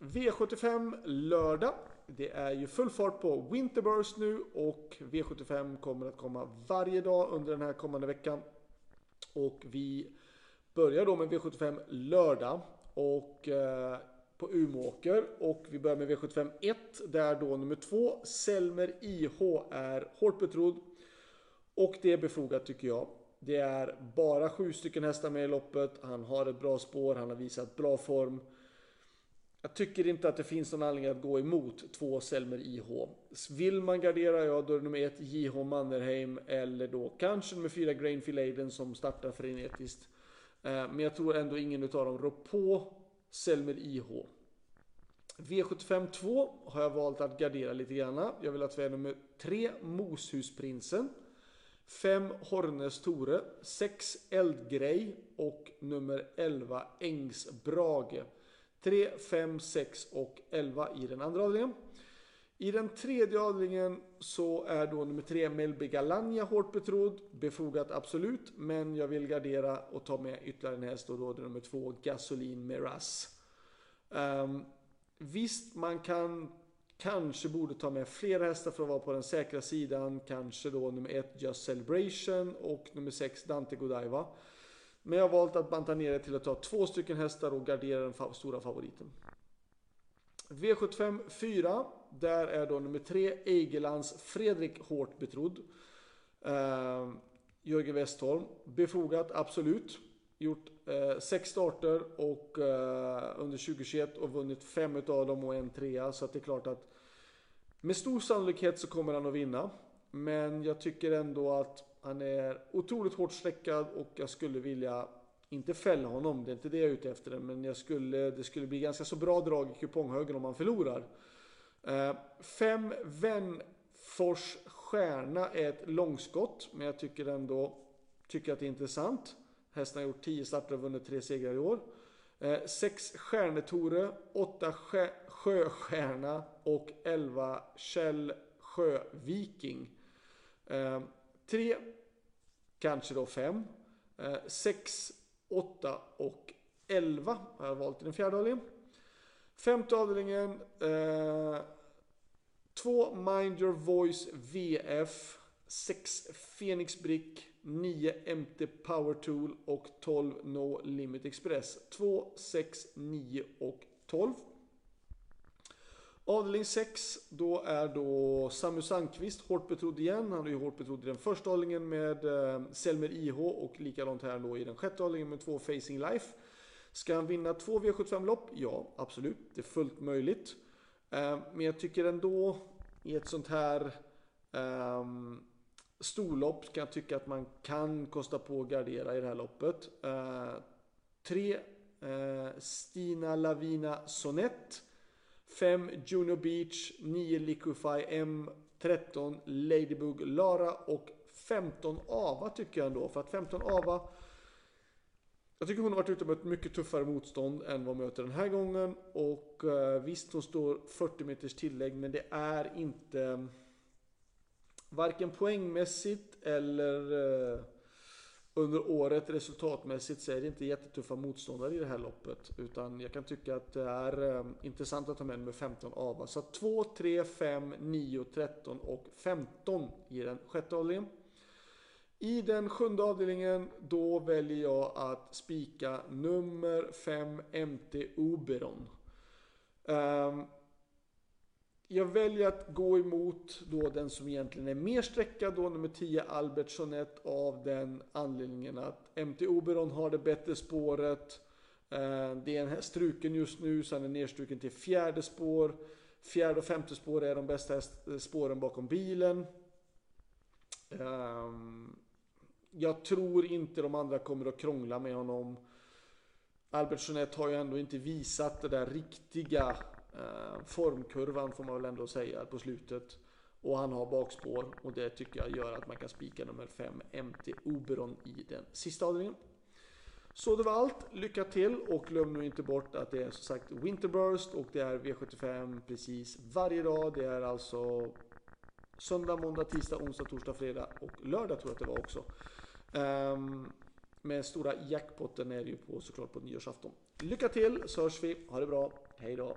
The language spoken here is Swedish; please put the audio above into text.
V75 lördag. Det är ju full fart på Winterburst nu och V75 kommer att komma varje dag under den här kommande veckan. Och vi börjar då med V75 lördag och eh, på Umeåker och vi börjar med V75 1 där då nummer 2 Selmer IH är hårt betrodd. Och det är befogat tycker jag. Det är bara sju stycken hästar med i loppet. Han har ett bra spår, han har visat bra form. Jag tycker inte att det finns någon anledning att gå emot två Selmer IH. Vill man gardera, ja då är det nummer ett JH Mannerheim eller då kanske nummer fyra Grainfield Aiden som startar frenetiskt. Eh, men jag tror ändå ingen utav dem rår på Selmer IH. V75 2 har jag valt att gardera lite grann. Jag vill att vi är nummer 3 Moshusprinsen. 5 Hornes Tore. 6 Eldgrej och nummer 11 Ängsbrage. 3, 5, 6 och 11 i den andra avdelningen. I den tredje avdelningen så är då nummer 3 Melby Galania hårt betrodd. Befogat absolut, men jag vill gardera och ta med ytterligare en häst och då är det nummer 2 Gasolin Meras. Um, ehm, visst, man kan kanske borde ta med fler hästar för att vara på den säkra sidan. Kanske då nummer 1 Just Celebration och nummer 6 Dante Godiva. Men jag har valt att banta ner det till att ta två stycken hästar och gardera den stora favoriten. V75 4. Där är då nummer 3 Egelands Fredrik hårt betrodd. Eh, Jörgen Westholm. Befogat, absolut. Gjort eh, sex starter och eh, under 2021 och vunnit fem av dem och en trea. Så att det är klart att med stor sannolikhet så kommer han att vinna. Men jag tycker ändå att han är otroligt hårt sträckad och jag skulle vilja, inte fälla honom, det är inte det jag är ute efter, men jag skulle, det skulle bli ganska så bra drag i kuponghögen om han förlorar. Eh, fem Vennfors Stjärna är ett långskott, men jag tycker ändå tycker att det är intressant. Hästen har gjort 10 starter och vunnit 3 segrar i år. 6 eh, Stjärnetore, 8 Sjöstjärna och 11 Kjell Sjöviking. Eh, 3, kanske då 5, 6, 8 och 11 har jag valt i den fjärde avdelningen. Femte avdelningen. 2 eh, Mind Your Voice VF. 6 Phoenix Brick. 9 MT Power Tool och 12 No Limit Express. 2, 6, 9 och 12. Avdelning 6, då är då Samu Sandqvist hårt betrodd igen. Han är ju hårt betrodd i den första avdelningen med eh, Selmer IH och likadant här då i den sjätte avdelningen med två Facing Life. Ska han vinna två V75-lopp? Ja, absolut. Det är fullt möjligt. Eh, men jag tycker ändå i ett sånt här eh, storlopp kan jag tycka att man kan kosta på att gardera i det här loppet. Eh, tre eh, Stina Lavina Sonett. 5 Juno Beach, 9 Liquify M, 13 Ladybug Lara och 15 Ava tycker jag ändå. För att 15 Ava jag tycker hon har varit ute med ett mycket tuffare motstånd än vad hon möter den här gången. Och eh, visst, hon står 40 meters tillägg, men det är inte eh, varken poängmässigt eller eh, under året resultatmässigt så är det inte jättetuffa motståndare i det här loppet. Utan jag kan tycka att det är eh, intressant att ta med nummer 15 AVA. Så 2, 3, 5, 9, 13 och 15 i den sjätte avdelningen. I den sjunde avdelningen då väljer jag att spika nummer 5 MT Oberon. Um, jag väljer att gå emot då den som egentligen är mer sträckad då, nummer 10 Albertsonet av den anledningen att MT Oberon har det bättre spåret. Eh, det är en struken just nu så han är nedstruken till fjärde spår. Fjärde och femte spår är de bästa eh, spåren bakom bilen. Ehm, jag tror inte de andra kommer att krångla med honom. Albert Jeanette har ju ändå inte visat det där riktiga Eh, formkurvan får man väl ändå säga på slutet. Och han har bakspår och det tycker jag gör att man kan spika nummer 5 MT Oberon i den sista avdelningen. Så det var allt. Lycka till och glöm nu inte bort att det är som sagt Winterburst och det är V75 precis varje dag. Det är alltså söndag, måndag, tisdag, onsdag, torsdag, fredag och lördag tror jag att det var också. Um, med stora jackpotten är det ju på såklart på nyårsafton. Lycka till så hörs vi. Ha det bra. Hej då.